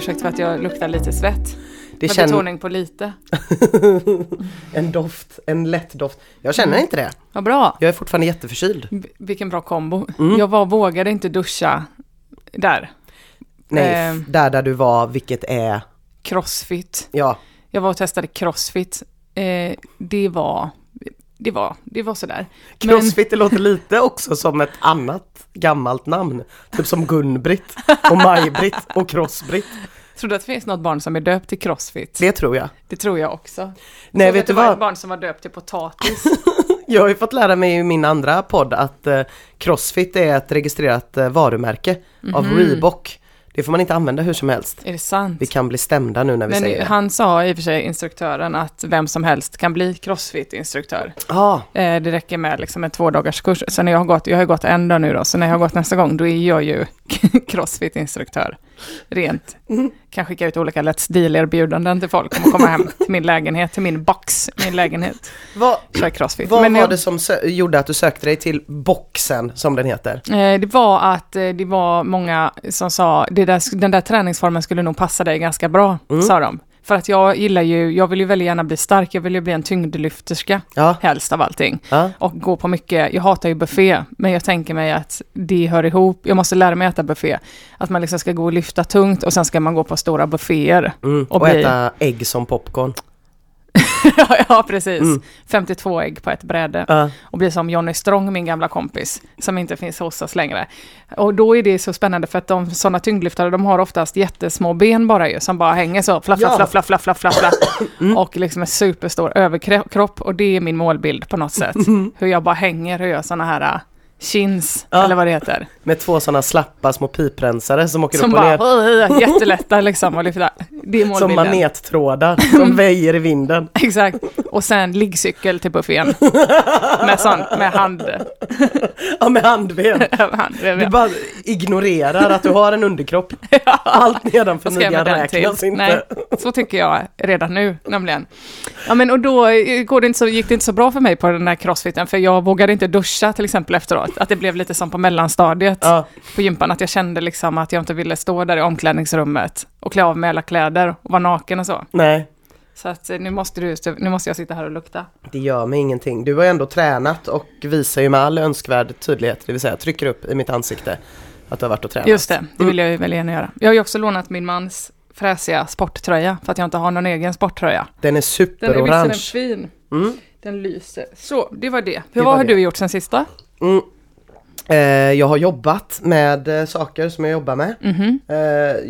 ursäkt för att jag luktar lite svett. Det Med känner betoning på lite. en doft, en lätt doft. Jag känner inte det. Vad bra. Jag är fortfarande jätteförkyld. V- Vilken bra kombo. Mm. Jag var, vågade inte duscha där. Nej, Eh. där där du var, vilket är, Crossfit. ja, Jag var och testade crossfit. Eh, det var, det var, det var sådär. Men- Crossfit det låter lite också som ett annat gammalt namn. Typ som Gun-Britt och Maj-Britt och Cross-Britt. Tror du att det finns något barn som är döpt till crossfit? Det tror jag. Det tror jag också. Nej, Såg vet du det var vad? ett barn som var döpt till potatis. Jag har ju fått lära mig i min andra podd att eh, Crossfit är ett registrerat eh, varumärke av Mhm. Reebok. Det får man inte använda hur som helst. är det sant? Vi kan bli stämda nu när vi Men säger det. han sa i och för sig, instruktören, att vem som helst kan bli crossfit-instruktör. Ja, Eh, det räcker med liksom en två dagars kurs. Så när jag har gått, jag har gått en dag nu då, så när jag har gått nästa gång, då är jag ju crossfit-instruktör. Rent. Kan skicka ut olika Let's Deal-erbjudanden till folk om att komma hem till min lägenhet, till min box, min lägenhet. vad, Kör crossfit. vad Men var jag- det som gjorde att du sökte dig till boxen som den heter? Eh, Det var att eh, det var många som sa, det där, den där träningsformen skulle nog passa dig ganska bra, Mm. sa de. För att jag gillar ju, jag vill ju väldigt gärna bli stark, jag vill ju bli en tyngdlyfterska, Ja, helst av allting. ja. Och gå på mycket, jag hatar ju buffé, men jag tänker mig att det hör ihop, jag måste lära mig äta buffé. Att man liksom ska gå och lyfta tungt och sen ska man gå på stora bufféer. Mm. Och Och, bli- äta ägg som popcorn. ja, ja, precis. Mm. 52 ägg på ett bräde. Ja. och bli som Johnny Strong, min gamla kompis, som inte finns hos oss längre. Och då är det så spännande för att de sådana tyngdlyftare, de har oftast jättesmå ben bara ju, som bara hänger så, flaff, Ja. flaff, flaff, flaff, flaff, flaff, Mm. och liksom en superstor överkropp, och det är min målbild på något sätt. Hur jag bara hänger och gör sådana här chins, Ja. eller vad det heter. Med två sådana slappa små piprensare som åker Som upp och ner. bara, jättelätta liksom att lyfta. Det är Som målbilden. manettrådar som väjer i vinden. Exakt. Och sen liggcykel till buffén. med sån, med hand. Ja, med handben. hand Du bara ignorerar att du har en underkropp. Allt nedanför midjan räknas inte. Nej, så tycker jag redan nu, nämligen. Ja, men och då eh, går det inte så, gick det inte så bra för mig på den här crossfiten, för jag vågade inte duscha till exempel efteråt. Att det blev lite som på mellanstadiet Ja, på gympan, att jag kände liksom att jag inte ville stå där i omklädningsrummet och klä av mig alla kläder och vara naken och så. nej, Så att eh, nu måste, du, nu måste jag sitta här och lukta. det gör mig ingenting. Du har ju ändå tränat och visar ju med all önskvärd tydlighet, det vill säga trycker upp i mitt ansikte att du har varit och tränat. Just det, det vill jag ju väl gärna göra. Jag har ju också lånat min mans fräsiga sporttröja, för att jag inte har någon egen sporttröja. Den är Den är superorange. visserligen fin. Mm. Den lyser. Så, det var det. Hur Det vad har det. du gjort sen sista? Mm. Eh, jag har jobbat med eh, saker som jag jobbar med. Mhm. Eh,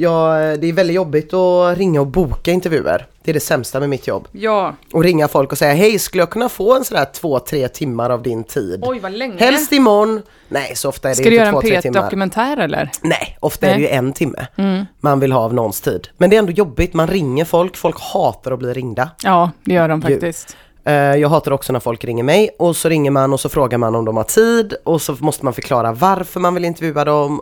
jag, det är väldigt jobbigt att ringa och boka intervjuer. Det är det sämsta med mitt jobb. Ja. Och ringa folk och säga hej, skulle jag kunna få en sådär två, tre timmar av din tid? Oj, vad länge. Helst imorgon. Nej, så ofta är det Ska du inte göra en två, tre timmar. P1-dokumentär eller? Nej, ofta är det Nej. ju en timme Mm. man vill ha av någons tid. Men det är ändå jobbigt, man ringer folk, folk hatar att bli ringda. Ja, det gör de Ju. faktiskt. Eh, Jag hatar också när folk ringer mig och så ringer man och så frågar man om de har tid och så måste man förklara varför man vill intervjua dem.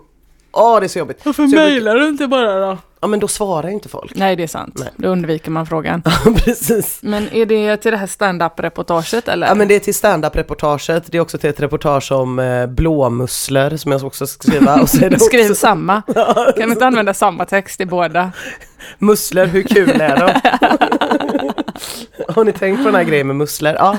Åh, det är så jobbigt. Varför Så jag brukar- mejlar du inte bara då? Ja, men då svarar ju inte folk. Nej, det är sant. Nej. Då undviker man frågan. Precis. Men är det till det här stand-up-reportaget eller? Ja men det är till stand-up-reportaget, det är också till ett reportage om eh, blåmusslor som jag också ska skriva. Och så är det Skriv också samma. Kan du inte använda samma text i båda? musslor, hur kul är de? Har ni tänkt på den här grejen med musslor? Ja.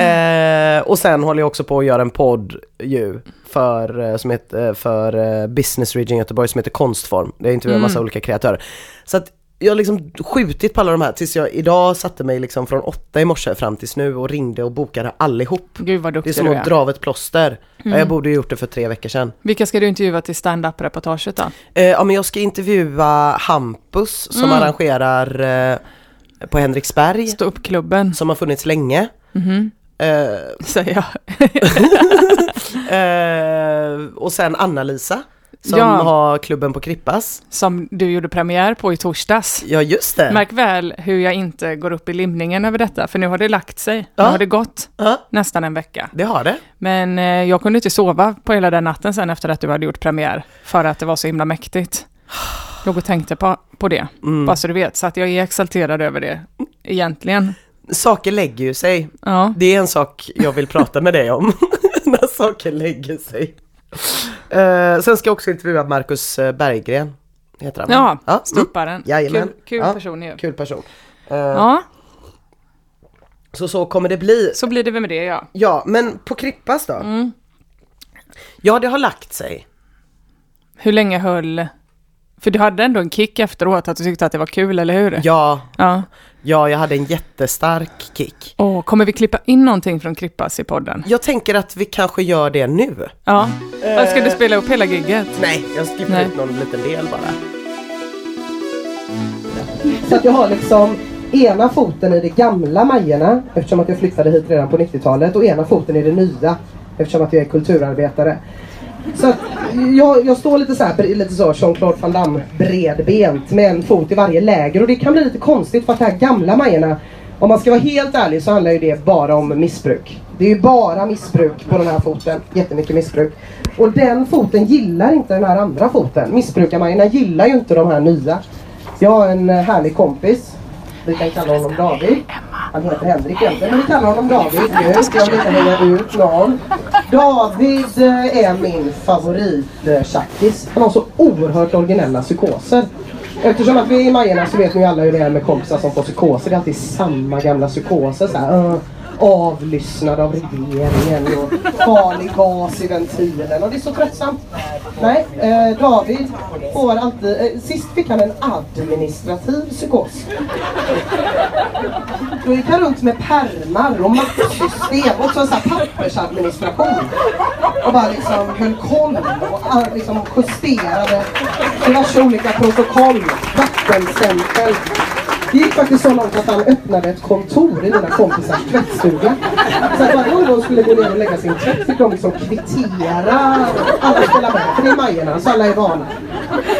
Eh, och sen håller jag också på att göra en podd ju för, eh, som heter, eh, för eh, Business Region Göteborg som heter Konstform. Det är intervjuar en massa Mm. olika kreatörer. Så att jag har liksom skjutit på alla de här tills jag idag satte mig liksom från åtta i morse fram tills nu och ringde och bokade allihop. Gud vad Det är duktig som du att dra av ett plåster. Ja, Mm. jag borde ju gjort det för tre veckor sedan. Vilka ska du intervjua till stand-up-reportaget då? Eh, ja men jag ska intervjua Hampus som Mm. arrangerar eh, på Henriksberg Stå upp klubben som har funnits länge. Mhm, Eh, säger jag. eh, och sen Anna-Lisa som Ja. har klubben på Krippas. Som du gjorde premiär på i torsdags. Ja just det. Märk väl hur jag inte går upp i limningen över detta, för nu har det lagt sig. Ja. Nu har det gått Ja, nästan en vecka. det har det. Men eh, jag kunde inte sova på hela den natten sen efter att du hade gjort premiär, för att det var så himla mäktigt. Låg och tänkte på, på det, Mm. bara så du vet. Så att jag är exalterad över det, egentligen. Saker lägger ju sig. Ja, Det är en sak jag vill prata med dig om. När saker lägger sig. Eh, sen ska jag också intervjua Marcus eh, Berggren. heter han. Ja, ja. Mm. ståupparen. Jajamän. Kul, kul Ja. person ju. Kul person. Eh, Ja, Så så kommer det bli. så blir det väl med det ja. Ja, men på Krippas då? Mm. Ja, det har lagt sig. Hur länge höll... För du hade ändå en kick efteråt, att du tyckte att det var kul, eller hur? Ja, Ja. ja, jag hade en jättestark kick. Åh, kommer vi klippa in någonting från Krippas i podden? Jag tänker att vi kanske gör det nu. Ja. Vad Ska du spela upp hela gigget? Nej, jag skippar Nej. ut någon liten del bara. Så att jag har liksom ena foten i de gamla Majorna eftersom att jag flyttade hit redan på 90-talet och ena foten i det nya eftersom att jag är kulturarbetare. Så att jag, jag står lite så här, lite så Jean-Claude Van Damme bredbent med en fot i varje läger och det kan bli lite konstigt för att de här gamla Majorna om man ska vara helt ärlig så handlar ju det bara om missbruk. Det är ju bara missbruk på den här foten. Jättemycket missbruk. Och den foten gillar inte den här andra foten. Missbrukarmajorna gillar ju inte de här nya. Jag har en härlig kompis. Vi kan kalla honom David. Han heter Henrik egentligen, men vi kallar honom David nu. Jag vill inte hänga ut någon. David eh, är min favorittjackis. Eh, Han har så oerhört originella psykoser. Eftersom att vi är i Majorna så vet ni ju alla hur det är med kompisar som får psykoser. Det är alltid samma gamla psykoser. Så här, uh, avlyssnad av regeringen och farlig gas i ventilen. Och det är så tröttsamt. Nej, eh, David får alltid... Eh, sist fick han en administrativ psykos. Då gick han runt med pärmar och mappsystem och så en sån här pappersadministration. Och bara liksom höll koll och eh, liksom justerade diverse olika protokoll, vattenstämpel. Det gick faktiskt så långt att han öppnade ett kontor i mina kompisars tvättstuga. Så att varje gång de skulle gå ner och lägga sin tvätt fick de liksom kvittera. Alla spelar med, för det är Majorna så alla är vana.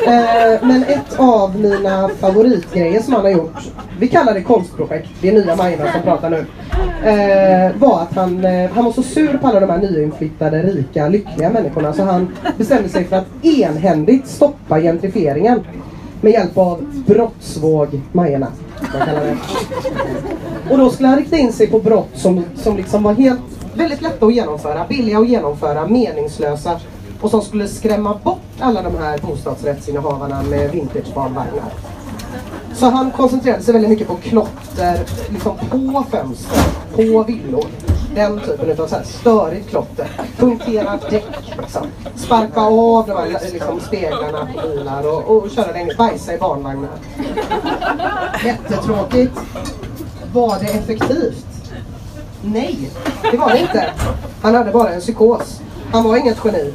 Eh, men ett av mina favoritgrejer som han har gjort, vi kallar det konstprojekt, det är nya Majorna som pratar nu. Eh, var att han, eh, han var så sur på alla de här nyinflyttade, rika, lyckliga människorna så han bestämde sig för att enhändigt stoppa gentrifieringen. Med hjälp av brottsvåg Majorna. Och då skulle han rikta in sig på brott som, som liksom var helt, väldigt lätta att genomföra, billiga att genomföra, meningslösa och som skulle skrämma bort alla de här bostadsrättsinnehavarna med vintagebarnvagnar. Så han koncentrerade sig väldigt mycket på klotter, liksom på fönster, på villor. Den typen av så här störigt klotter. Punktera däck, liksom. sparka av de här liksom, speglarna på bilar och, och köra längs, bajsa i barnvagnar. Jättetråkigt. Var det effektivt? Nej, det var det inte. Han hade bara en psykos. Han var inget geni.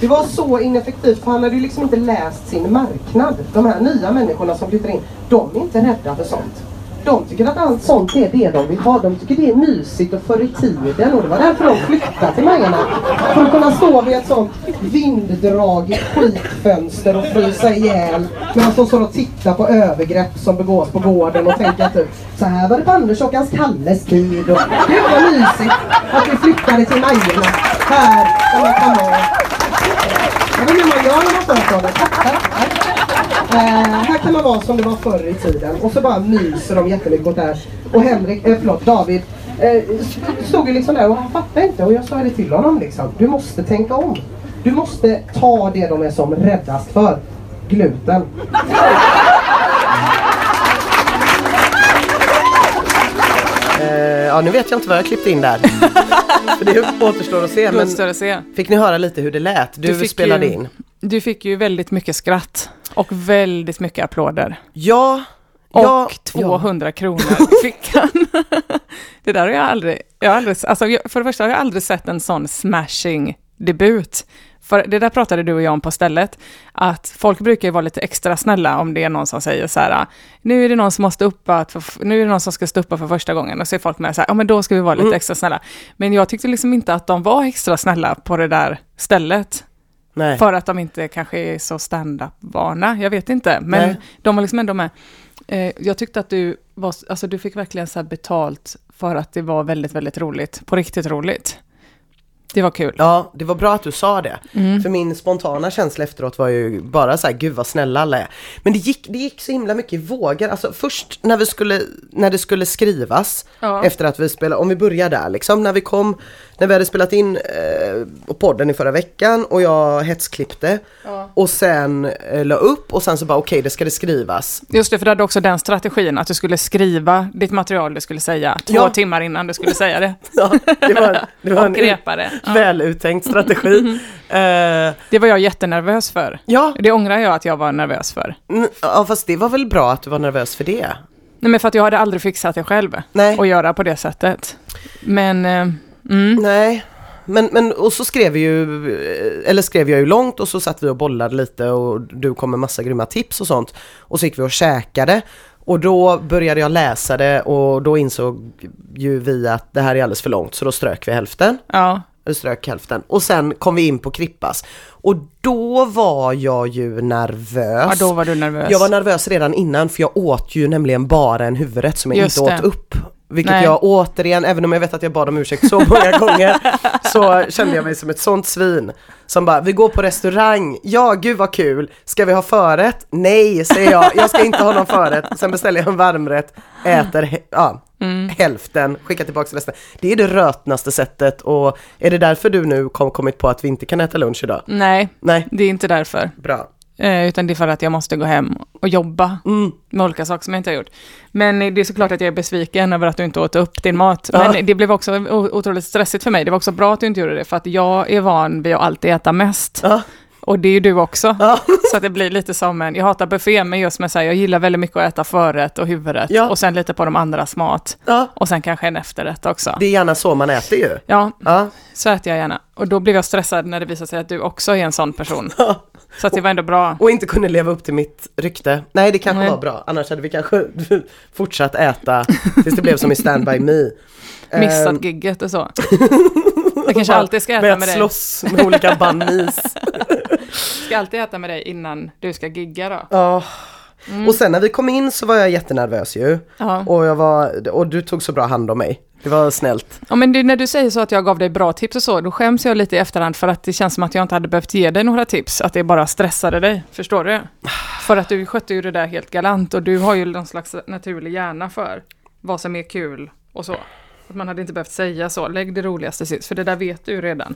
Det var så ineffektivt för han hade ju liksom inte läst sin marknad. De här nya människorna som flyttar in, de är inte rädda för sånt. De tycker att allt sånt är det de vill ha. De tycker det är mysigt och förr i tiden. Och det var därför de flyttade till Majorna. För att kunna stå vid ett sånt vinddragigt skitfönster och frysa ihjäl. Medan de står och tittar på övergrepp som begås på gården och tänker typ så här var det på Anders och hans Kalles tid. Och det var mysigt att vi flyttade till Majorna. Här där man kan ha jag vet inte hur man gör när man får företaget. Eh, här kan man vara som det var förr i tiden. Och så bara myser de jättemycket åt det här. Och Henrik, eh, förlåt, David eh, stod ju liksom där och han fattade inte. Och jag sa det till honom liksom. Du måste tänka om. Du måste ta det de är som räddast för. Gluten. ja, nu vet jag inte vad jag klippte in där. För det återstår att se. Återstår det att se. Fick ni höra lite hur det lät? Du, Du fick spelade ju- in. Du fick ju väldigt mycket skratt och väldigt mycket applåder. Ja. Och ja, 200 kronor fick han. det där har jag aldrig, jag har aldrig, alltså för det första har jag aldrig sett en sån smashing debut. För det där pratade du och jag om på stället, att folk brukar ju vara lite extra snälla om det är någon som säger så här, nu är det någon som måste uppa, nu är det någon som ska stå uppa för första gången, och så är folk med så här, ja men då ska vi vara lite Mm. extra snälla. Men jag tyckte liksom inte att de var extra snälla på det där stället. Nej. För att de inte kanske är så stand-up-vana, jag vet inte. Men Nej. de var liksom ändå med. Eh, jag tyckte att du var, alltså du fick verkligen så betalt för att det var väldigt, väldigt roligt. På riktigt roligt. Det var kul. Ja, det var bra att du sa det. Mm. För min spontana känsla efteråt var ju bara så här, gud vad snälla alla är. Men det gick, det gick så himla mycket i vågor. Alltså först när vi skulle, när det skulle skrivas, Ja. efter att vi spelade, om vi börjar där liksom, när vi kom, när vi hade spelat in eh, podden i förra veckan och jag hetsklippte Ja. och sen eh, la upp och sen så bara okej, det ska det skrivas. Just det, för du hade också den strategin att du skulle skriva ditt material du skulle säga två Ja. timmar innan du skulle säga det. Ja, det var, det var Och en grepa det. Ja. väluttänkt strategi. Eh, Det var jag jättenervös för. ja, Det ångrar jag att jag var nervös för. mm, ja, fast det var väl bra att du var nervös för det. Nej, men för att jag hade aldrig fixat det själv. Nej. Och göra på det sättet. Men, eh, mm, Nej, men, men och så skrev ju, eller skrev jag ju långt och så satt vi och bollade lite och du kom med massa grymma tips och sånt. Och så gick vi och käkade och då började jag läsa det och då insåg ju vi att det här är alldeles för långt så då strök vi hälften. ja. Eller strök hälften. Och sen kom vi in på Krippas. Och då var jag ju nervös. ja, då var du nervös. Jag var nervös redan innan för jag åt ju nämligen bara en huvudrätt som jag Just inte det. åt upp. Vilket Nej. jag återigen, även om jag vet att jag bad om ursäkt så många gånger, så kände jag mig som ett sånt svin. Som bara, vi går på restaurang, ja gud vad kul, ska vi ha förrätt? Nej, säger jag, jag ska inte ha någon förrätt. Sen beställer jag en varmrätt, äter ja, Mm. hälften, skickar tillbaka resten. Det är det rötnaste sättet och är det därför du nu kom, kommit på att vi inte kan äta lunch idag? Nej, Nej, det är inte därför. bra. Eh, utan det är för att jag måste gå hem och jobba Mm. med olika saker som jag inte har gjort. Men det är såklart att jag är besviken över att du inte åt upp din mat. Ja. Men det blev också otroligt stressigt för mig. Det var också bra att du inte gjorde det, för att jag är van vid att alltid äta mest. Ja, Och det är ju du också. ja, Så att det blir lite som en, jag hatar buffé, men just med så här, jag gillar väldigt mycket att äta förrätt och huvudrätt. Ja. Och sen lite på de andras mat. ja. Och sen kanske en efterrätt också. Det är gärna så man äter ju. Ja, så äter jag gärna. Och då blev jag stressad när det visade sig att du också är en sån person. Så att det var ändå bra. Och inte kunde leva upp till mitt rykte. Nej, det kanske Nej. var bra. Annars hade vi kanske fortsatt äta tills det blev som i Stand By Me. Missat Ehm, gigget och så. Jag kanske alltid ska äta med med dig. slåss med olika bunnies. Ska alltid äta med dig innan du ska gigga då. Ja. Och sen när vi kom in så var jag jättenervös ju. Ja. Och, jag var, och du tog så bra hand om mig. Det var snällt. ja, men det, när du säger så att jag gav dig bra tips och så, då skäms jag lite i efterhand för att det känns som att jag inte hade behövt ge dig några tips, att det bara stressade dig. Förstår du? För att du skötte ju det där helt galant och du har ju någon slags naturlig hjärna för vad som är kul och så. Att man hade inte behövt säga så, lägg det roligaste sist, för det där vet du ju redan.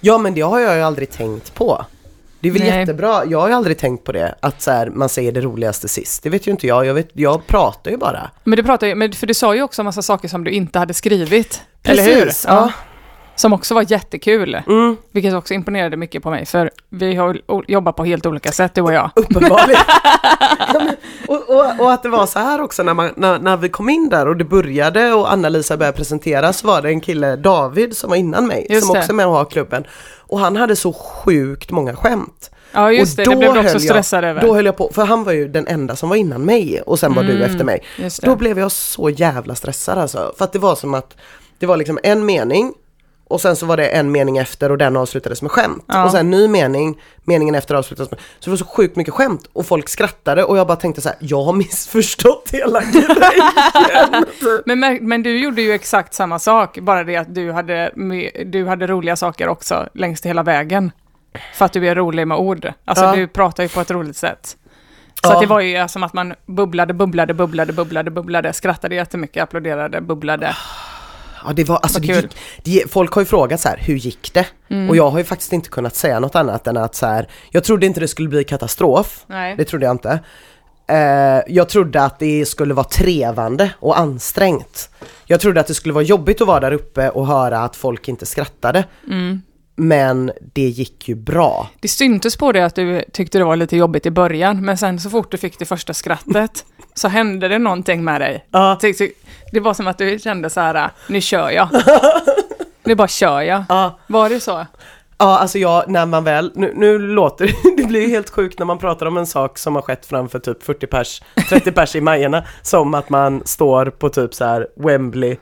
Ja men det har jag ju aldrig tänkt på. Det är väl Nej. jättebra, jag har ju aldrig tänkt på det, att så här, man säger det roligaste sist. Det vet ju inte jag, jag, vet, jag pratar ju bara. Men du pratar ju, men för du sa ju också en massa saker som du inte hade skrivit. eller hur? Precis, ja. Som också var jättekul. Mm, Vilket också imponerade mycket på mig, för vi har jobbat på helt olika sätt, du och jag. uppenbarligen. Ja, men- och, och, och att det var så här också när, man, när, när vi kom in där och det började och Anna-Lisa började presentera så var det en kille, David, som var innan mig, Just som det. också är med och har klubben. Och han hade så sjukt många skämt. Ja, just och det, det blev du också stressad över. Då höll jag på, för han var ju den enda som var innan mig och sen var du Mm, efter mig. Då blev jag så jävla stressad alltså. För att det var som att det var liksom en mening och sen så var det en mening efter och den avslutades med skämt. Ja. Och sen en ny mening, meningen efter avslutades med... Så det var så sjukt mycket skämt och folk skrattade och jag bara tänkte så här: jag har missförstått hela grejen. Men, men du gjorde ju exakt samma sak, bara det att du hade, du hade roliga saker också längs hela vägen. För att du är rolig med ord. Alltså Ja. du pratar ju på ett roligt sätt. Så Ja. det var ju som att man bubblade, bubblade, bubblade, bubblade, bubblade, skrattade jättemycket, applåderade, bubblade. Ja det var, alltså det gick, det, folk har ju frågat så här, hur gick det? Mm. Och jag har ju faktiskt inte kunnat säga något annat än att så här, jag trodde inte det skulle bli katastrof. Nej. Det trodde jag inte. Eh, jag trodde att det skulle vara trevande och ansträngt. Jag trodde att det skulle vara jobbigt att vara där uppe och höra att folk inte skrattade. Mm. Men det gick ju bra. Det syntes på dig att du tyckte det var lite jobbigt i början, men sen så fort du fick det första skrattet så hände det någonting med dig. Ja. Det var som att du kände så här, nu kör jag. Nu bara kör jag. Ja, Var det så? ja alltså jag, när man väl, nu, nu låter det, det blir helt sjukt när man pratar om en sak som har skett framför typ 40 pers, 30 pers i Majerna, som att man står på typ så här Wembley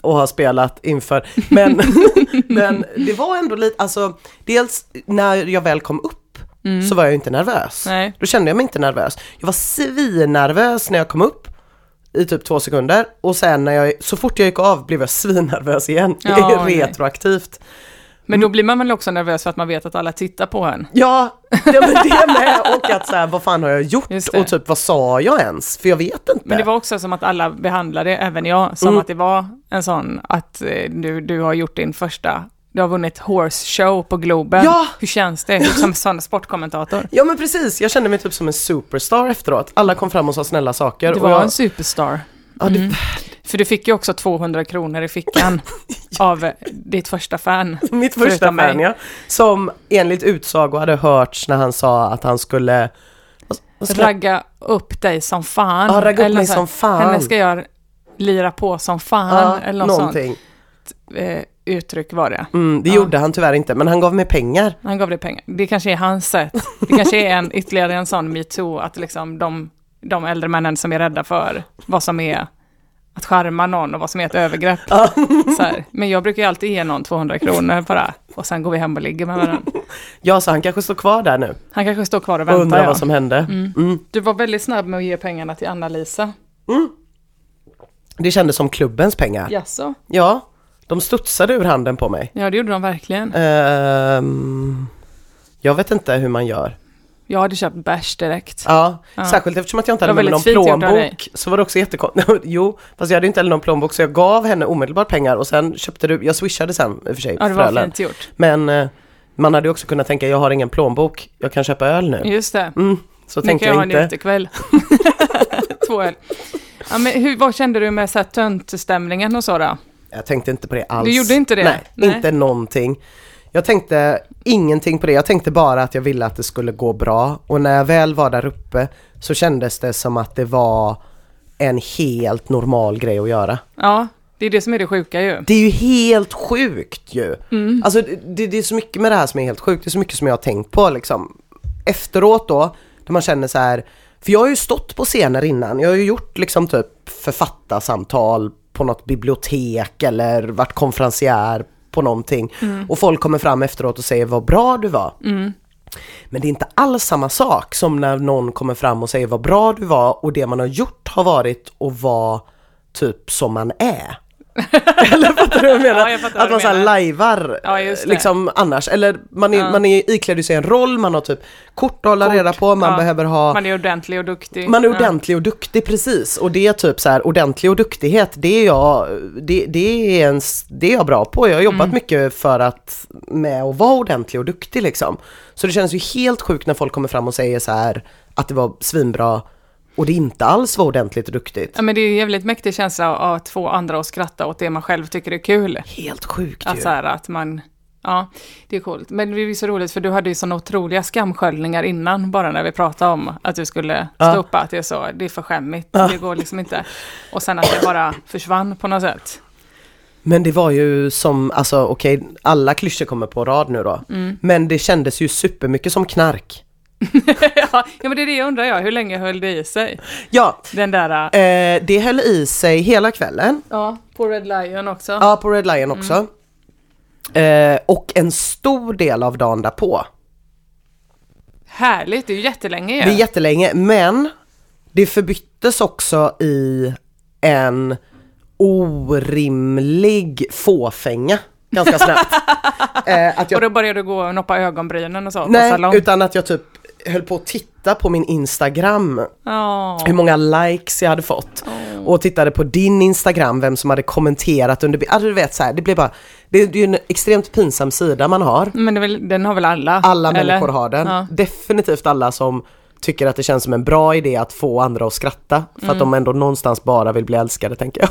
och har spelat inför. Men, men det var ändå lite, alltså dels när jag väl kom upp så var jag inte nervös. Nej. Då kände jag mig inte nervös. Jag var svinnervös när jag kom upp i typ två sekunder och sen när jag, så fort jag gick av blev jag svinnervös igen, Ja, retroaktivt. Men då blir man väl också nervös för att man vet att alla tittar på en. Ja, det, men det med och att så här, vad fan har jag gjort och typ vad sa jag ens? För jag vet inte. Men det var också som att alla behandlade, även jag, som Mm. att det var en sån att eh, du, du har gjort din första, du har vunnit Horse Show på Globen. Ja! Hur känns det? Som sån sportkommentator. Ja men precis, jag kände mig typ som en superstar efteråt. Alla kom fram och sa snälla saker. Du var jag, en superstar. ja, det, Mm. För du fick ju också 200 kronor i fickan av eh, ditt första fan. Mitt första mig. fan ja. Som enligt utsago hade hörts när han sa att han skulle... Ska, Ragga upp dig som fan. Ja, ragga upp mig som fan. Henne ska jag lira på som fan. ja, eller något någonting. sånt eh, uttryck var det. Mm, det Ja. gjorde han tyvärr inte, men han gav mig pengar. Han gav dig pengar. Det kanske är hans sätt. Det kanske är en, ytterligare en sån metoo, att liksom de, de äldre männen som är rädda för vad som är att charma någon och vad som är ett övergrepp. Men jag brukar ju alltid ge någon 200 kronor bara, och sen går vi hem och ligger med varandra. Ja, så han kanske står kvar där nu Han kanske står kvar och och väntar. undrar Ja. vad som hände. Mm. Mm. Du var väldigt snabb med att ge pengarna till Anna-Lisa. Det kändes som klubbens pengar. Jaså? Ja, de studsade ur handen på mig. Ja, det gjorde de verkligen. Ehm, jag vet inte hur man gör. Jag hade köpt bärs direkt. Ja, Ja. särskilt eftersom att jag inte hade med mig någon plånbok. Så var det också jättekonstigt. jo, fast jag hade inte heller någon plånbok så jag gav henne omedelbart pengar och sen köpte du, jag swishade sen i och för sig Ja, det var fint gjort. Men eh, man hade också kunnat tänka, jag har ingen plånbok, jag kan köpa öl nu. Just det. Mm, så Nu tänkte kan jag jag ha en inte. utekväll. Två öl. Ja, men hur, vad kände du med töntstämningen och så då? Jag tänkte inte på det alls. Du gjorde inte det? Nej, Nej. inte någonting. Jag tänkte ingenting på det. Jag tänkte bara att jag ville att det skulle gå bra. Och när jag väl var där uppe så kändes det som att det var en helt normal grej att göra. Ja, det är det som är det sjuka ju. Det är ju helt sjukt ju. Mm. Alltså det, det är så mycket med det här som är helt sjukt. Det är så mycket som jag har tänkt på liksom. Efteråt då, när man känner så här. För jag har ju stått på scener innan. Jag har ju gjort liksom typ författarsamtal på något bibliotek eller varit konferencier på någonting. Och folk kommer fram efteråt och säger vad bra du var. Mm. Men det är inte alls samma sak som när någon kommer fram och säger vad bra du var och det man har gjort har varit att vara typ som man är. Eller fattar du vad jag menar? Ja, jag att man såhär lajvar Ja, liksom annars. Eller man är, Ja. man är iklädd sig en roll, man har typ kort att hålla Kort, reda på, man behöver ha Man är ordentlig och duktig. man är ordentlig och duktig precis och det är typ så här ordentlig och duktighet det är jag, det, det är en, det är jag bra på. Jag har jobbat Mm. mycket för att med att vara ordentlig och duktig liksom. Så det känns ju helt sjukt när folk kommer fram och säger så här att det var svinbra och det inte alls var ordentligt duktigt. Ja, men det är en jävligt mäktig känsla att få andra att skratta åt det man själv tycker är kul. Helt sjukt Att, ju. så här, att man, ja, det är coolt. Men det är ju så roligt för du hade ju sådana otroliga skamsköljningar innan, bara när vi pratade om att du skulle stå upp, att det är så, det är för skämmigt, det går liksom inte. Och sen att det bara försvann på något sätt. Men det var ju som, alltså okej, alla klyschor kommer på rad nu då. Mm. Men det kändes ju supermycket som knark. ja, men det är det jag undrar jag, hur länge höll det i sig? Ja, Den där, eh, det höll i sig hela kvällen. ja, på Red Lion också. Ja, på Red Lion också. Eh, och en stor del av dagen därpå. Härligt, det är ju jättelänge ju. Det är jättelänge, men det förbyttes också i en orimlig fåfänga ganska snabbt. eh, att Och jag, då började du gå och noppa ögonbrynen och så på nej, salong. utan att jag typ höll på att titta på min Instagram, Ja. hur många likes jag hade fått. Och tittade på din Instagram, vem som hade kommenterat under, alltså du vet så här, det blev bara, det, det är ju en extremt pinsam sida man har. Men väl, den har väl alla? Alla eller? människor har den. Ja. Definitivt alla som tycker att det känns som en bra idé att få andra att skratta. För Mm. att de ändå någonstans bara vill bli älskade tänker jag.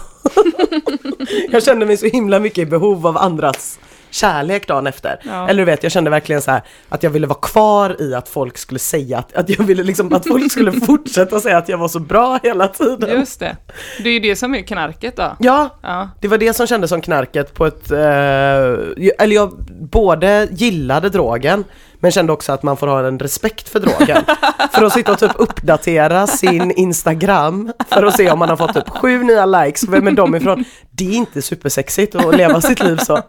jag kände mig så himla mycket i behov av andras kärlek dagen efter. Ja. Eller du vet, jag kände verkligen så här att jag ville vara kvar i att folk skulle säga att, att jag ville liksom att folk skulle fortsätta säga att jag var så bra hela tiden. Just det. Det är ju det som är knarket då. Ja, Ja. det var det som kändes som knarket på ett, eh, eller jag både gillade drogen men kände också att man får ha en respekt för drogen. för att sitta och typ uppdatera sin Instagram för att se om man har fått typ sju nya likes, vem är de ifrån? Det är inte supersexigt att leva sitt liv så.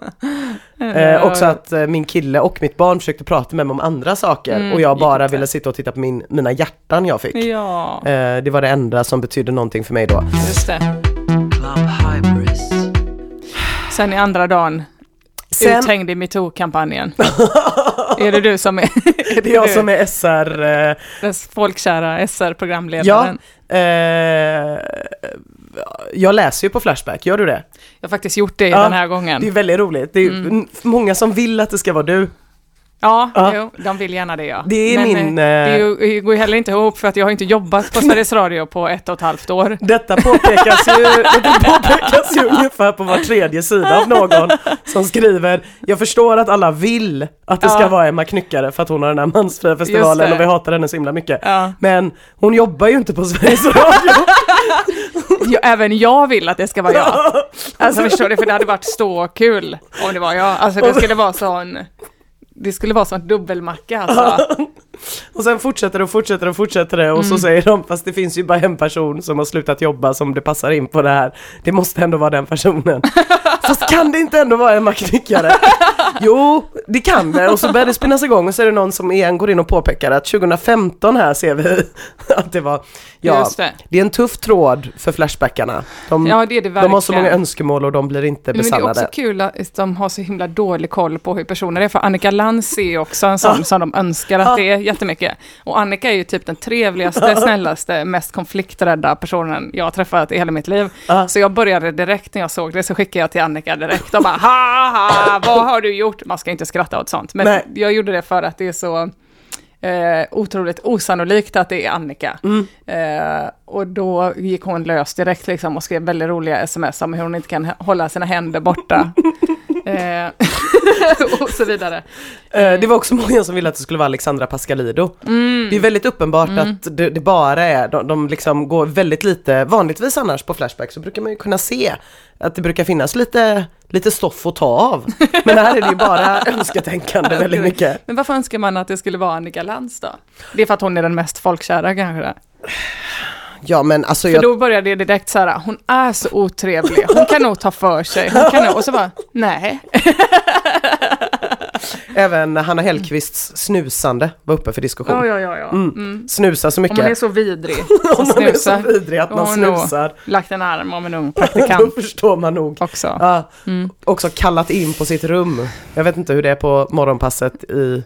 Eh, också att eh, min kille och mitt barn försökte prata med mig om andra saker Mm, och jag bara ville sitta och titta på min, mina hjärtan jag fick. Ja, Eh, det var det enda som betydde någonting för mig då. just det. Sen i andra dagen, Sen- uthängd i metoo-kampanjen. är det du som är, är Det jag du, som är SR... Eh, den folkkära SR-programledaren? ja, eh, jag läser ju på Flashback, gör du det? Jag har faktiskt gjort det Ja, den här gången. Det är väldigt roligt. Det är Mm. många som vill att det ska vara du. Ja, Ja. Jo, de vill gärna det ja. Det är Men, min, eh, Det, eh, går ju heller inte ihop för att jag har inte jobbat på Sveriges Radio på ett och ett halvt år. Detta påpekas ju, detta påpekas ju ungefär på var tredje sida av någon som skriver Jag förstår att alla vill att det ska Ja. vara Emma Knyckare för att hon har den här mansfria festivalen och vi hatar henne så himla mycket. Ja. Men hon jobbar ju inte på Sveriges Radio. Ja, även jag vill att det ska vara jag. Alltså förstår du, för det hade varit så kul om det var jag. Alltså det skulle vara sån, det skulle vara sån dubbelmacka alltså. Och sen fortsätter och fortsätter och fortsätter det och så säger de fast det finns ju bara en person som har slutat jobba som det passar in på det här. Det måste ändå vara den personen. Fast kan det inte ändå vara Emma Knyckare? Jo, det kan det. Och så börjar det spinnas igång och så är det någon som igen går in och påpekar att 2015 här ser vi att det var, ja, det. det är en tuff tråd för Flashbackarna. De, Ja det är det verkligen. de har så många önskemål och de blir inte Men det är besannade. också kul att de har så himla dålig koll på hur personer är, för Annika Lantz är ju också en sån som de önskar att det är jättemycket. Och Annika är ju typ den trevligaste, snällaste, mest konflikträdda personen jag har träffat i hela mitt liv. Så jag började direkt när jag såg det, så skickade jag till Annika direkt och bara ha ha, vad har du gjort? Man ska inte skratta åt sånt, men Nej. jag gjorde det för att det är så eh, otroligt osannolikt att det är Annika. Mm. Eh, och då gick hon lös direkt liksom och skrev väldigt roliga sms om hur hon inte kan hålla sina händer borta. eh, och så vidare. Eh, Det var också många som ville att det skulle vara Alexandra Pascalido. Det är väldigt uppenbart att det, det bara är, de, de liksom går väldigt lite, vanligtvis annars på Flashback så brukar man ju kunna se att det brukar finnas lite, lite stoff att ta av. Men här är det ju bara önsketänkande väldigt mycket. Men varför önskar man att det skulle vara Annika Lantz då? Det är för att hon är den mest folkkära kanske? Ja men alltså För jag, då började det direkt så här, hon är så otrevlig, hon kan nog ta för sig, hon kan nog, och så bara, nej. även Hanna Hellquists snusande var uppe för diskussion. Ja, ja, ja, ja. Mm. Snusa så Om man är mycket. så vidrig Om man är så vidrig att man snusar. lagt en arm om en ung Då praktikant förstår man nog. också. Ja, Mm. också kallat in på sitt rum. Jag vet inte hur det är på morgonpasset i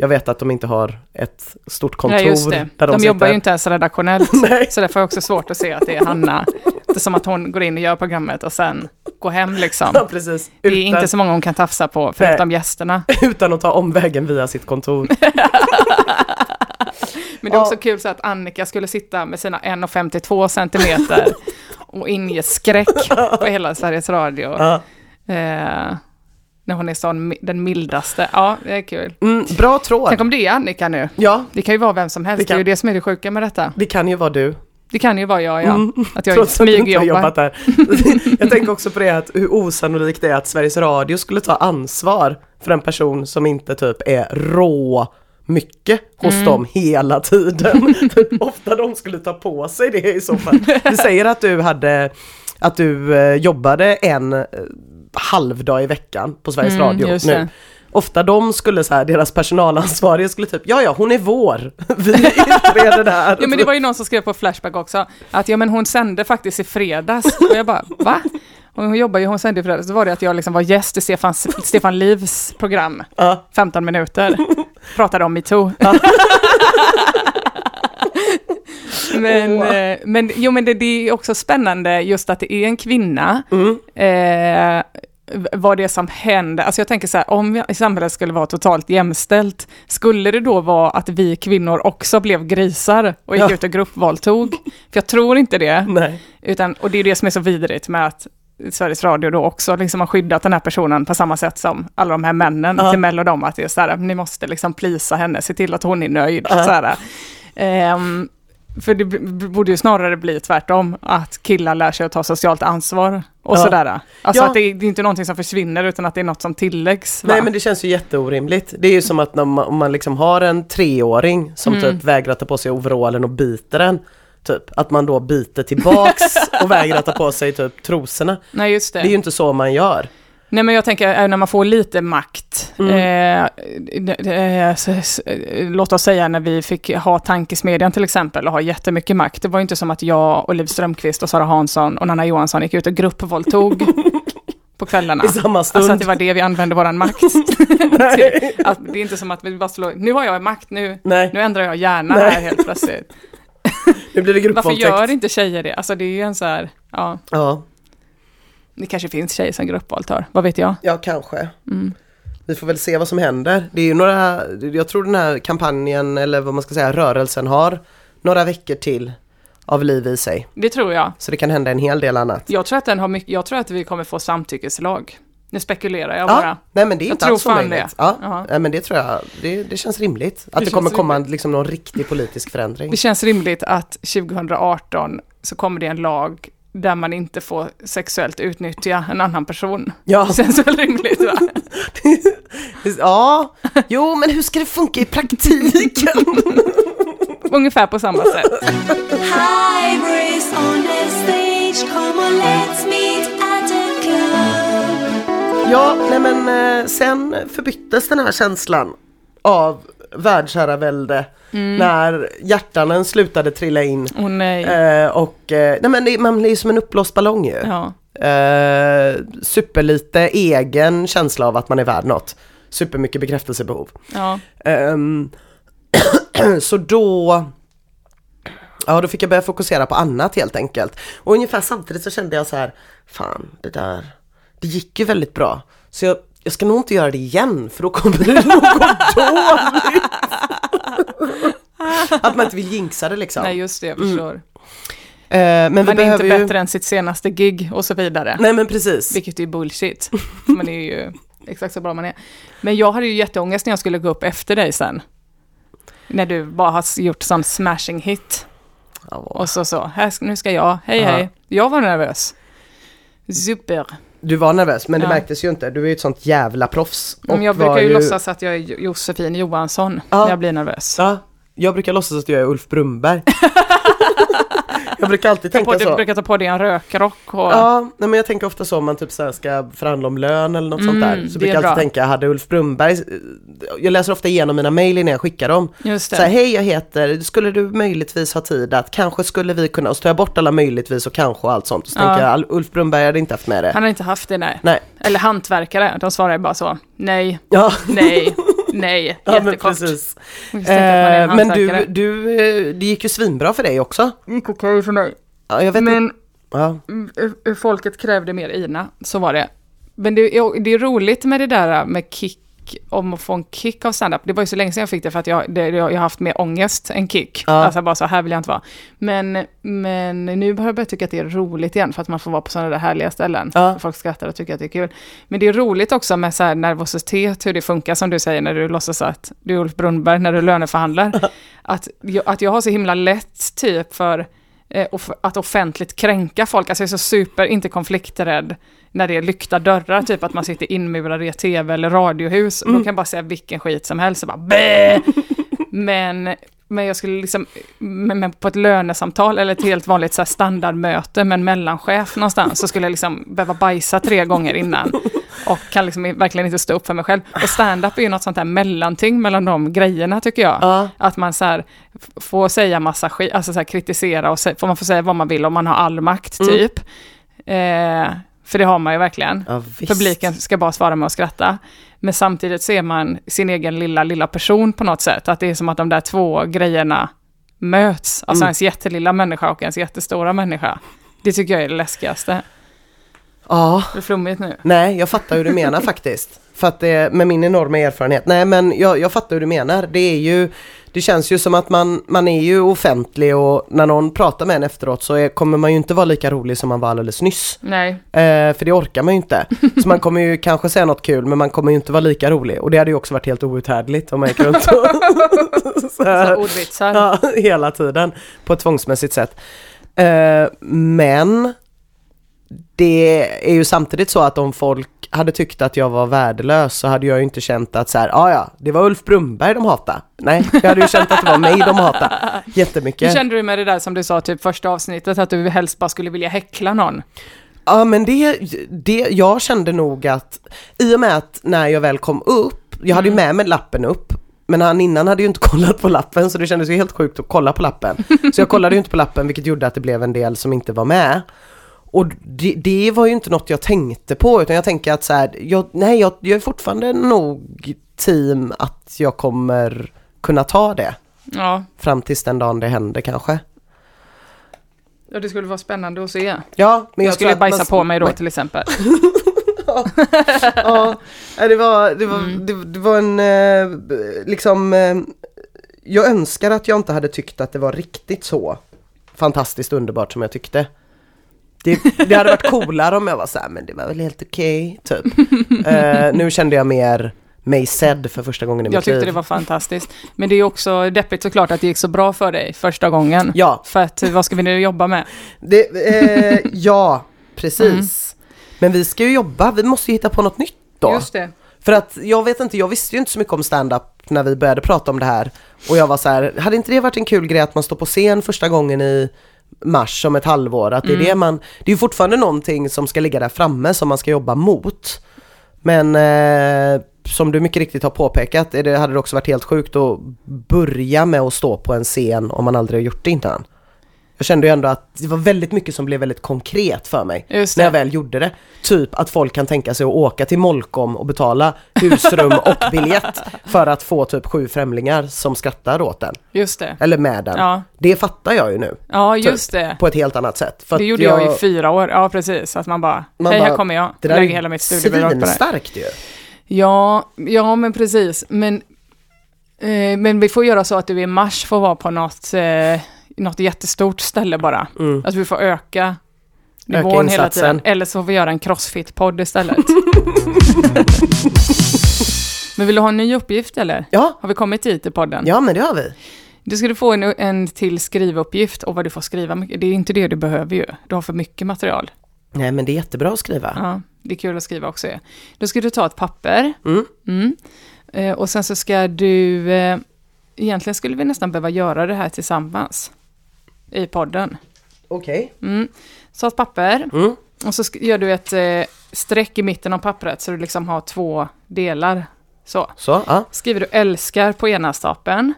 jag vet att de inte har ett stort kontor Nej, just det. där De, de, jobbar ju inte ens redaktionellt. Nej. Så därför är det också svårt att se att det är Hanna. Det är som att hon går in och gör programmet och sen går hem liksom. Ja, precis. Det är Utan, inte så många hon kan tafsa på, förutom gästerna. utan att ta omvägen via sitt kontor. Men det är Ja. också kul så att Annika skulle sitta med sina 1,52 centimeter och inge skräck på hela Sveriges Radio. Ja. Eh, när hon är sån, den mildaste. Ja, det är kul. Mm, bra tråd. Tänk om det är Annika nu. Ja, Det kan ju vara vem som helst. Det Det, är ju det som är det sjuka med detta. det kan ju vara du. Det kan ju vara jag, ja. Mm. Att jag Trots att du inte har smygjobbar. jobbat där. jag tänker också på det att hur osannolikt det är att Sveriges Radio skulle ta ansvar för en person som inte typ är rå mycket hos Mm. dem hela tiden. Ofta de skulle ta på sig det i så fall. Du säger att du hade att du eh, jobbade en eh, halvdag i veckan på Sveriges Mm, Radio nu. Ofta de skulle så här, deras personalansvarige skulle typ, ja ja hon är vår, vi utreder det här. Ja men det var ju någon som skrev på Flashback också, att ja men hon sände faktiskt i fredags. Och jag bara, va? Och hon jobbar ju, hon sände i fredags. Då var det att jag liksom var gäst i Stefan, Stefan Livs program, Ja. 15 minuter. Pratade om metoo. men, eh, men, jo, men det, det är också spännande just att det är en kvinna. Mm. Eh, vad det är som händer. Alltså jag tänker så här, om samhället skulle vara totalt jämställt, skulle det då vara att vi kvinnor också blev grisar och gick Ja. ut och gruppvåldtog? För jag tror inte det. Nej. Utan, och det är det som är så vidrigt med att Sveriges Radio då också liksom har skyddat den här personen på samma sätt som alla de här männen Ja. till Mell och dem, att det är så här, ni måste liksom plisa henne, se till att hon är nöjd. Ja. Så här. Ehm, för det borde ju snarare bli tvärtom, att killar lär sig att ta socialt ansvar och Ja. sådär. Alltså Ja. att det, är- det är inte någonting som försvinner, utan att det är något som tilläggs. Va? Nej men det känns ju jätteorimligt. Det är ju som att när man, om man liksom har en treåring som Mm. typ vägrar ta på sig overallen och biter den. Typ att man då biter tillbaks och vägrar ta på sig typ trosorna. Nej, just det. Det är ju inte så man gör. Nej men jag tänker eh, när man får lite makt, Mm. eh, eh, eh, låt oss säga när vi fick ha tankesmedjan till exempel och ha jättemycket makt, det var ju inte som att jag och Liv Strömquist och Sara Hansson och Nanna Johansson gick ut och gruppvåldtog på kvällarna. I samma stund. Alltså att det var det vi använde våran makt. Att det är inte som att vi bara slår, nu har jag makt, nu, Nej, nu ändrar jag hjärna Nej. här helt plötsligt. nu blir det Varför gruppvåldtäkt. gör inte tjejer det? Alltså det är ju en så här, ja, Ja, det kanske finns tjejer som gruppvåldtar, vad vet jag? ja kanske. Mm. Vi får väl se vad som händer. Det är ju några, jag tror den här kampanjen eller vad man ska säga, rörelsen har några veckor till av liv i sig. Det tror jag. Så det kan hända en hel del annat. Jag tror att, den har mycket, jag tror att vi kommer få samtyckeslag. Nu spekulerar jag Ja, bara. nej men det är Jag inte alls omöjligt. det. Ja, Ja. nej, men det tror jag, det, det känns rimligt. Att det, känns kommer komma liksom någon riktig politisk förändring. Det känns rimligt att 2018 så kommer det en lag där man inte får sexuellt utnyttja en annan person. Ja, Det känns väl rimligt va? ja, jo men hur ska det funka i praktiken? Ungefär på samma sätt. Ja, nej men eh, sen förbyttes den här känslan av världsherravälde när hjärtanen slutade trilla in. Åh nej. Eh, och eh, nej men det, man blir som en uppblåst ballong ju. Ja. Eh, superlite egen känsla av att man är värd något. Supermycket bekräftelsebehov. ja. Ehm, så då Ja, då fick jag börja fokusera på annat helt enkelt. Och ungefär samtidigt så kände jag så här, fan det där, det gick ju väldigt bra. Så jag, jag ska nog inte göra det igen för då kommer det nog gå dåligt. Att man inte vill jinxa det liksom. Nej just det, jag förstår. Eh, men vi Man är inte ju... bättre än sitt senaste gig och så vidare. Nej men precis. Vilket är bullshit. Man är ju exakt så bra man är. Men jag hade ju jätteångest när jag skulle gå upp efter dig sen. När du bara har gjort sån smashing hit. Ja. Och så så, här, nu ska jag, hej Ja. hej. Jag var nervös. Super. Du var nervös men det Ja. märktes ju inte, du är ju ett sånt jävla proffs. Men och jag brukar ju låtsas att jag är Josefin Johansson Ja. när jag blir nervös. Ja, jag brukar låtsas att jag är Ulf Brumberg. jag brukar alltid tänka på, du så. brukar ta på dig en rökrock och... Ja, nej, men jag tänker ofta så om man typ så ska förhandla om lön eller något sånt Mm, där. det Så brukar jag alltid bra. tänka, hade Ulf Brumberg, jag läser ofta igenom mina mejl innan jag skickar dem. Just Så här, det. hej jag heter, skulle du möjligtvis ha tid att, kanske skulle vi kunna, och så tar jag bort alla möjligtvis och kanske och allt sånt. Så Ja. tänker jag, Ulf Brumberg hade inte haft med det. Han har inte haft det, nej. Nej, Eller hantverkare, de svarar ju bara så. Nej, ja, nej, nej. ja men precis. Eh, men du, du, eh, det gick ju svinbra för dig också. Det gick okej för mig. Ja, jag vet. Men Ja. hur- hur folket krävde mer Ina, så var det. Men det det är roligt med det där med kick, om att få en kick av standup. Det var ju så länge sedan jag fick det för att jag, det, jag har haft mer ångest än kick. Ja. Alltså bara så här vill jag inte vara. Men, men nu har jag börjat tycka att det är roligt igen för att man får vara på sådana där härliga ställen. Ja. Folk skrattar och tycker att det är kul. Men det är roligt också med så nervositet, hur det funkar som du säger när du låtsas att du är Ulf Brunnberg när du löneförhandlar. att, jag, att jag har så himla lätt typ för att offentligt kränka folk. Alltså jag är så super, inte konflikträdd när det är lyckta dörrar, typ att man sitter inmurad i ett tv eller radiohus. Då kan jag bara säga vilken skit som helst och bara bäh! Men, men jag skulle liksom, på ett lönesamtal eller ett helt vanligt så standardmöte med en mellanchef någonstans så skulle jag liksom behöva bajsa tre gånger innan. Och kan liksom verkligen inte stå upp för mig själv. Och stand-up är ju något sånt här mellanting mellan de grejerna tycker jag. Ja. Att man så här får säga massa skit, alltså så här kritisera och får man får säga vad man vill om man har all makt typ. Eh, för det har man ju verkligen. Ja. Publiken ska bara svara med att skratta. Men samtidigt ser man sin egen lilla, lilla person på något sätt. Att det är som att de där två grejerna möts. Alltså Mm. ens jättelilla människa och ens jättestora människa. Det tycker jag är det läskigaste. Ja. Det är flummigt nu. Nej, jag fattar hur du menar faktiskt. För att det, med min enorma erfarenhet. Nej, men jag, jag fattar hur du menar. Det är ju, det känns ju som att man, man är ju offentlig och när någon pratar med en efteråt så är, kommer man ju inte vara lika rolig som man var alldeles nyss. Nej, Eh, för det orkar man ju inte. Så man kommer ju kanske säga något kul men man kommer ju inte vara lika rolig. Och det hade ju också varit helt outhärdligt om man gick runt och så här, så ordvitsar. ja, hela tiden på ett tvångsmässigt sätt. Eh, men det är ju samtidigt så att om folk hade tyckt att jag var värdelös så hade jag ju inte känt att så här, ah, ja, det var Ulf Brumberg de hatade. Nej, jag hade ju känt att det var mig de hatade Hur jättemycket. kände du med det där som du sa typ första avsnittet, att du helst bara skulle vilja häckla någon? Ja men det, det, jag kände nog att i och med att när jag väl kom upp, jag hade ju med mig lappen upp, men han innan hade ju inte kollat på lappen så det kändes ju helt sjukt att kolla på lappen. Så jag kollade ju inte på lappen vilket gjorde att det blev en del som inte var med. Och det, det var ju inte något jag tänkte på utan jag tänker att så här, jag, nej jag, jag är fortfarande nog team att jag kommer kunna ta det Ja. fram tills den dagen det händer kanske. ja, det skulle vara spännande att se. Ja, men Jag, jag, skulle bajsa man- på mig då till exempel. ja, nej, det var, det var, Mm. det, det var en, eh, liksom, eh, jag önskar att jag inte hade tyckt att det var riktigt så fantastiskt underbart som jag tyckte. Det, det hade varit coolare om jag var så här, men det var väl helt okej, typ. Eh, nu kände jag mer mig sedd för första gången i Jag mitt tyckte liv. det var fantastiskt. Men det är också deppigt såklart att det gick så bra för dig första gången. Ja, För att vad ska vi nu jobba med? det, eh, ja, precis. Mm. Men vi ska ju jobba, vi måste ju hitta på något nytt då. Just det. För att jag vet inte, jag visste ju inte så mycket om stand-up när vi började prata om det här. Och jag var så här, hade inte det varit en kul grej att man står på scen första gången i mars om ett halvår? Att det är Mm. det man, det är fortfarande någonting som ska ligga där framme som man ska jobba mot. Men eh, som du mycket riktigt har påpekat, är det, hade det också varit helt sjukt att börja med att stå på en scen om man aldrig har gjort det innan. Jag kände ju ändå att det var väldigt mycket som blev väldigt konkret för mig när jag väl gjorde det. Typ att folk kan tänka sig att åka till Molkom och betala husrum och biljett för att få typ sju främlingar som skrattar åt den. Just det. Eller med den. Ja, Det fattar jag ju nu ja Typ. just det. på ett helt annat sätt. För Det gjorde jag, i fyra år. Ja, precis. Att man bara, Man hej bara, här kommer jag. Det där Lägger hela mitt studiebidrag på det. svinstarkt ju. Ja, ja men precis. Men, eh, men vi får göra så att du i mars får vara på något, eh, något jättestort ställe bara. Mm. Att vi får öka Öka nivån hela insatsen. tiden. Eller så får vi göra en crossfit-podd istället. men vill du ha en ny uppgift eller? Ja, Har vi kommit hit i podden? ja men det har vi. Du skulle få en, en till skrivuppgift och vad du får skriva. Det är inte det du behöver ju. Du har för mycket material. Nej men det är jättebra att skriva. Ja, det är kul att skriva också. Då ska du ta ett papper. Mm. Mm. Eh, och sen så ska du... Eh, egentligen skulle vi nästan behöva göra det här tillsammans. I podden. Okej. Mm. Så ett papper. Mm. Och så gör du ett eh, streck i mitten av pappret så du liksom har två delar. Så. Så, ja. Skriver du älskar på ena stapeln.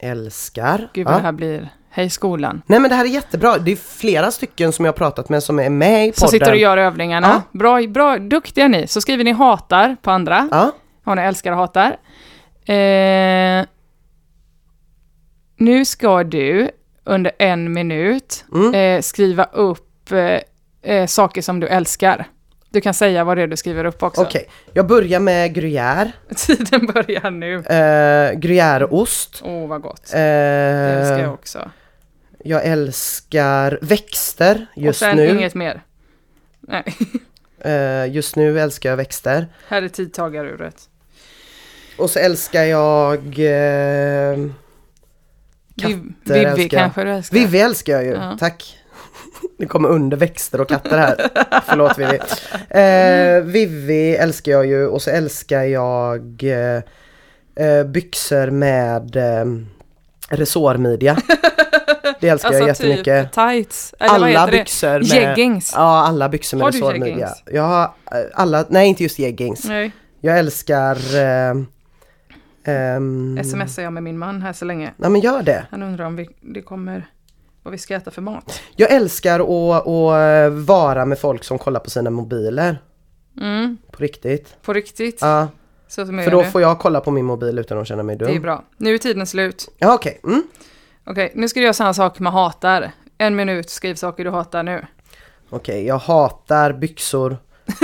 Älskar. Gud vad ja. det här blir. Hej skolan. Nej men det här är jättebra. Det är flera stycken som jag har pratat med som är med i podden. Så sitter du och gör övningarna. Bra, bra, duktiga ni. Så skriver ni hatar på andra. Ja. Har ni älskar och hatar. Eh, nu ska du under en minut Mm. eh, skriva upp eh, eh, saker som du älskar. Du kan säga vad det är du skriver upp också. Okej, jag börjar med gruyère. Tiden börjar nu. Eh, gruyèreost. Åh, vad gott. Eh, Det älskar jag också. jag älskar växter Och just sen nu. inget mer. Nej, Eh, just nu älskar jag växter. här är tidtagaruret. Och så älskar jag... Eh, Katter Vivi älskar jag. kanske du älskar. Vivi älskar jag ju, Ja. tack. Det kommer under växter och katter här. Förlåt Vivi. Eh, Vivi älskar jag ju och så älskar jag eh, eh, byxor med eh, resårmidja. Det älskar jag Alltså jättemycket. typ tights. Eller alla heter det? byxor med... Jeggings. Ja, alla byxor med resårmidja. Jag har eh, alla, nej inte just jeggings. Nej, Jag älskar... Eh, ehm, smsar jag med min man här så länge. Ja men gör det. Han undrar om vi, det kommer, vad vi ska äta för mat. Jag älskar att, att vara med folk som kollar på sina mobiler. Mm, På riktigt. på riktigt. Ja, för då nu. får jag kolla på min mobil utan att känna mig dum. Det är bra. Nu är tiden slut. Ja okej. Mm. Okej, nu ska du göra samma sak med hatar. En minut, skriv saker du hatar nu. Okej, jag hatar byxor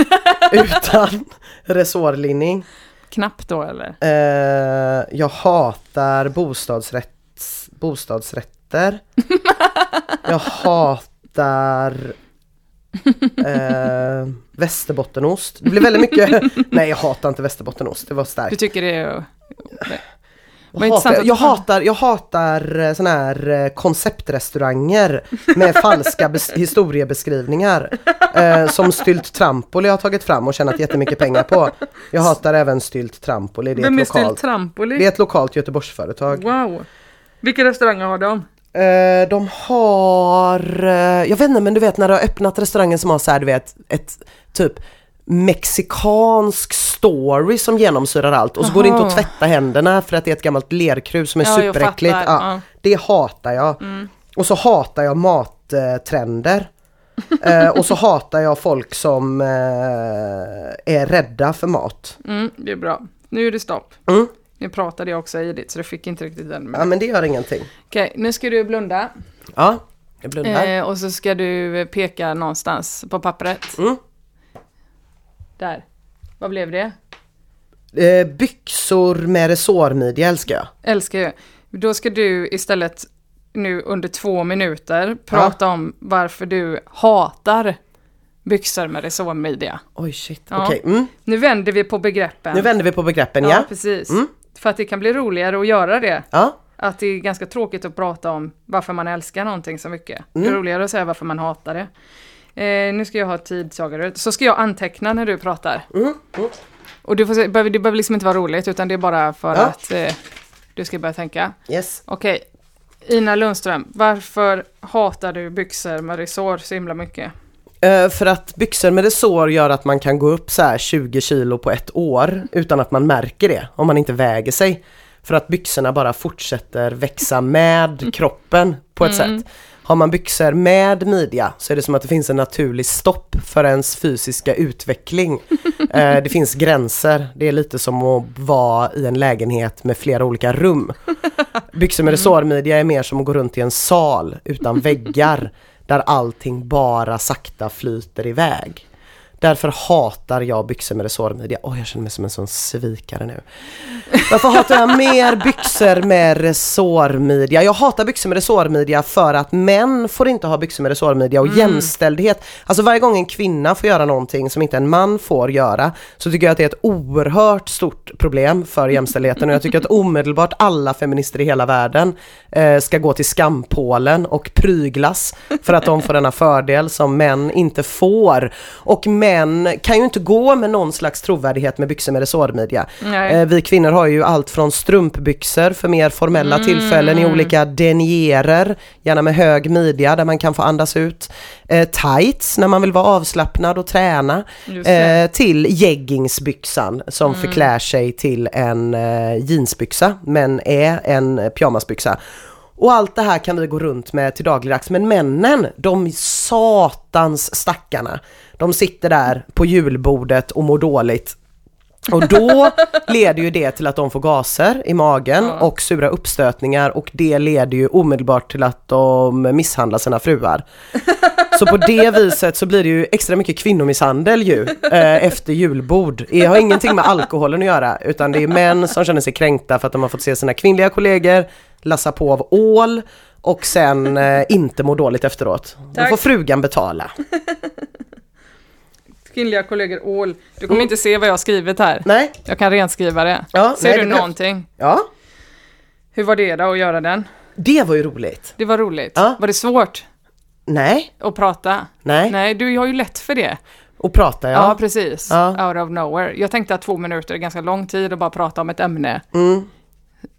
utan resårlinning. Knappt då eller? Eh, jag hatar bostadsrätts, bostadsrätter. jag hatar eh, västerbottenost. Det blir väldigt mycket, nej jag hatar inte västerbottenost, det var starkt. Du tycker det är... Jag hatar, jag, hatar, jag hatar sådana här eh, konceptrestauranger med falska bes- historiebeskrivningar. Eh, som Stylt Trampoli har tagit fram och tjänat jättemycket pengar på. Jag hatar även Stylt Trampoli, det är, Vem är lokalt, Trampoli? det är ett lokalt Göteborgsföretag. Wow! Vilka restauranger har de? Eh, de har, eh, jag vet inte men du vet när du har öppnat restaurangen som har så här, du vet ett typ mexikansk story som genomsyrar allt och så går det inte att tvätta händerna för att det är ett gammalt lerkrus som är Ja, superäckligt. Ja, Ja. Mm. Det hatar jag. Och så hatar jag mattrender. Eh, och så hatar jag folk som eh, är rädda för mat. Mm, det är bra. Nu är det stopp. Mm. Nu pratade jag också i ditt så du fick inte riktigt den. Ja men det gör ingenting. Okej, nu ska du blunda. Ja, jag blundar. Eh, och så ska du peka någonstans på pappret. Mm. Där. Vad blev det? Eh, byxor med resårmidja älskar jag. Älskar ju. Då ska du istället nu under två minuter prata om varför du hatar byxor med resårmidja. Oj shit, Ja. okej. Mm. Nu vänder vi på begreppen. Nu vänder vi på begreppen ja, ja. precis. Mm. För att det kan bli roligare att göra det. Ja, Att det är ganska tråkigt att prata om varför man älskar någonting så mycket. Det Mm. är roligare att säga varför man hatar det. Eh, nu ska jag ha tidtagare. Så ska jag anteckna när du pratar. Mm. Mm. Och du får se, behöver- det behöver liksom inte vara roligt utan det är bara för Ja. att eh, du ska börja tänka. yes. Okej, Ina Lundström, varför hatar du byxor med resår så himla mycket? Eh, för att byxor med resår gör att man kan gå upp så här 20 kilo på ett år utan att man märker det om man inte väger sig. För att byxorna bara fortsätter växa med kroppen på ett Mm. sätt. Har man byxor med midja så är det som att det finns en naturlig stopp för ens fysiska utveckling. Eh, det finns gränser. Det är lite som att vara i en lägenhet med flera olika rum. Byxor med resårmidja är mer som att gå runt i en sal utan väggar där allting bara sakta flyter iväg. Därför hatar jag byxor med resårmidja. Åh, jag känner mig som en sån svikare nu. Varför hatar jag mer byxor med resårmidja? Jag hatar byxor med resårmidja för att män får inte ha byxor med resårmidja och jämställdhet. Alltså varje gång en kvinna får göra någonting som inte en man får göra så tycker jag att det är ett oerhört stort problem för jämställdheten och jag tycker att omedelbart alla feminister i hela världen eh, ska gå till skampålen och pryglas för att de får denna fördel som män inte får. Och män kan ju inte gå med någon slags trovärdighet med byxor med resårmidja. Eh, vi kvinnor har ju allt från strumpbyxor för mer formella Mm. tillfällen i olika denierer, gärna med hög midja där man kan få andas ut. Eh, tights när man vill vara avslappnad och träna. Mm. Eh, till jeggingsbyxan som förklär sig till en eh, jeansbyxa men är en pyjamasbyxa. Och allt det här kan vi gå runt med till dagligdags. Men männen, de satans stackarna, de sitter där på julbordet och mår dåligt och då leder ju det till att de får gaser i magen Ja. och sura uppstötningar och det leder ju omedelbart till att de misshandlar sina fruar. Så på det viset så blir det ju extra mycket kvinnomisshandel ju eh, efter julbord. Det har ingenting med alkoholen att göra utan det är män som känner sig kränkta för att de har fått se sina kvinnliga kollegor lassa på av ål och sen eh, inte må dåligt efteråt. Då Tack. får frugan betala. Kvinnliga kollegor Ål. Du kommer inte se vad jag har skrivit här. Nej, Jag kan renskriva det. Ja, Ser nej, du det någonting? ja, Hur var det då att göra den? det var ju roligt. Det var roligt. Ja. Var det svårt Nej, att prata? nej, Nej, du har ju lätt för det. och prata Ja, ja. precis. Ja. Out of nowhere. Jag tänkte att två minuter är ganska lång tid att bara prata om ett ämne. Mm.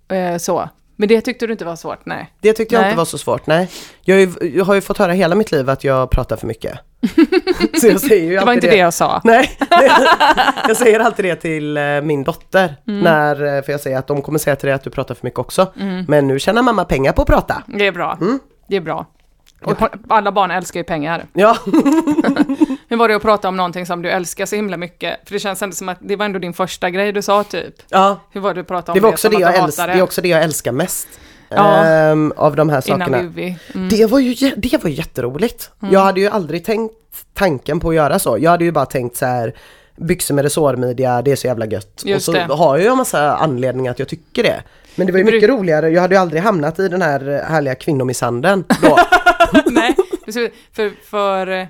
Eh, så. Men det tyckte du inte var svårt? Nej. Det tyckte jag Nej. inte var så svårt, nej. Jag, har ju- jag har ju fått höra hela mitt liv att jag pratar för mycket. så jag säger ju Det var inte det jag sa. Nej, jag säger alltid det till eh, min dotter. Mm. När, eh, för jag säger att de kommer säga till dig att du pratar för mycket också. Men nu tjänar mamma pengar på att prata. Det är bra. Mm. Det är bra. Och alla barn älskar ju pengar. Ja, Hur var det att prata om någonting som du älskar så himla mycket? För det känns ändå som att det var ändå din första grej du sa typ. ja. Hur var det att prata om Det, var också som det, jag älskar, det är också det jag älskar mest. Ja. ehm, av de här sakerna. Mm. Det var ju det var jätteroligt. Jag hade ju aldrig tänkt tanken på att göra så. Jag hade ju bara tänkt så här byxor med resårmidja, det är så jävla gött. Just och så det. har jag ju en massa anledningar att jag tycker det. Men det var ju mycket roligare, jag hade ju aldrig hamnat i den här härliga kvinnomisshandeln då. Nej, för, för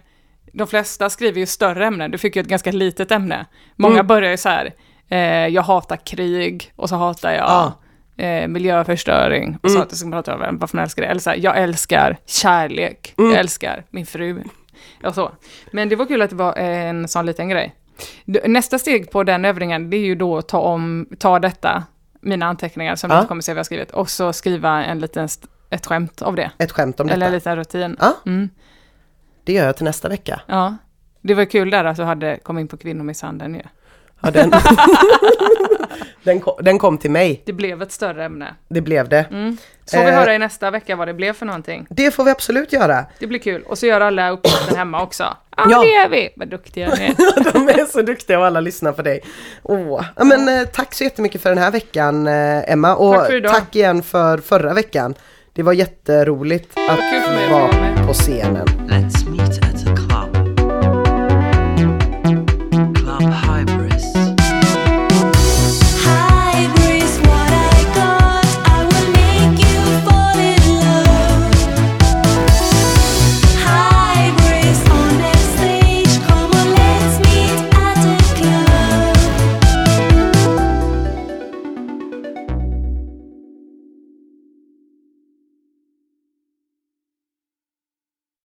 de flesta skriver ju större ämnen. Du fick ju ett ganska litet ämne. Många Mm. börjar ju så här, eh, jag hatar krig och så hatar jag Ja. eh, miljöförstöring. Och så Mm. att jag ska prata om varför man älskar det. Eller så här, jag älskar kärlek, Mm. jag älskar min fru. Och så. Men det var kul att det var en sån liten grej. Nästa steg på den övningen, det är ju då att ta, om, ta detta, mina anteckningar som Ja. du kommer se vad jag har skrivit, och så skriva en liten, ett skämt av det. Ett skämt om detta. Eller en liten rutin. Ja. Mm. Det gör jag till nästa vecka. Ja, det var kul där att du hade kommit in på kvinnomisshandeln ju. Ja, den, den, kom, den kom till mig. Det blev ett större ämne. Det blev det. Mm. Så får vi Eh. höra i nästa vecka vad det blev för någonting. Det får vi absolut göra. Det blir kul. Och så gör alla uppgiften hemma också. Ja, Ja. det gör vi! Vad duktiga ni är. De är så duktiga och alla lyssnar på dig. Åh. Ja, men, eh, tack så jättemycket för den här veckan eh, Emma och Tack för idag. tack igen för förra veckan det var jätteroligt att vara på scenen.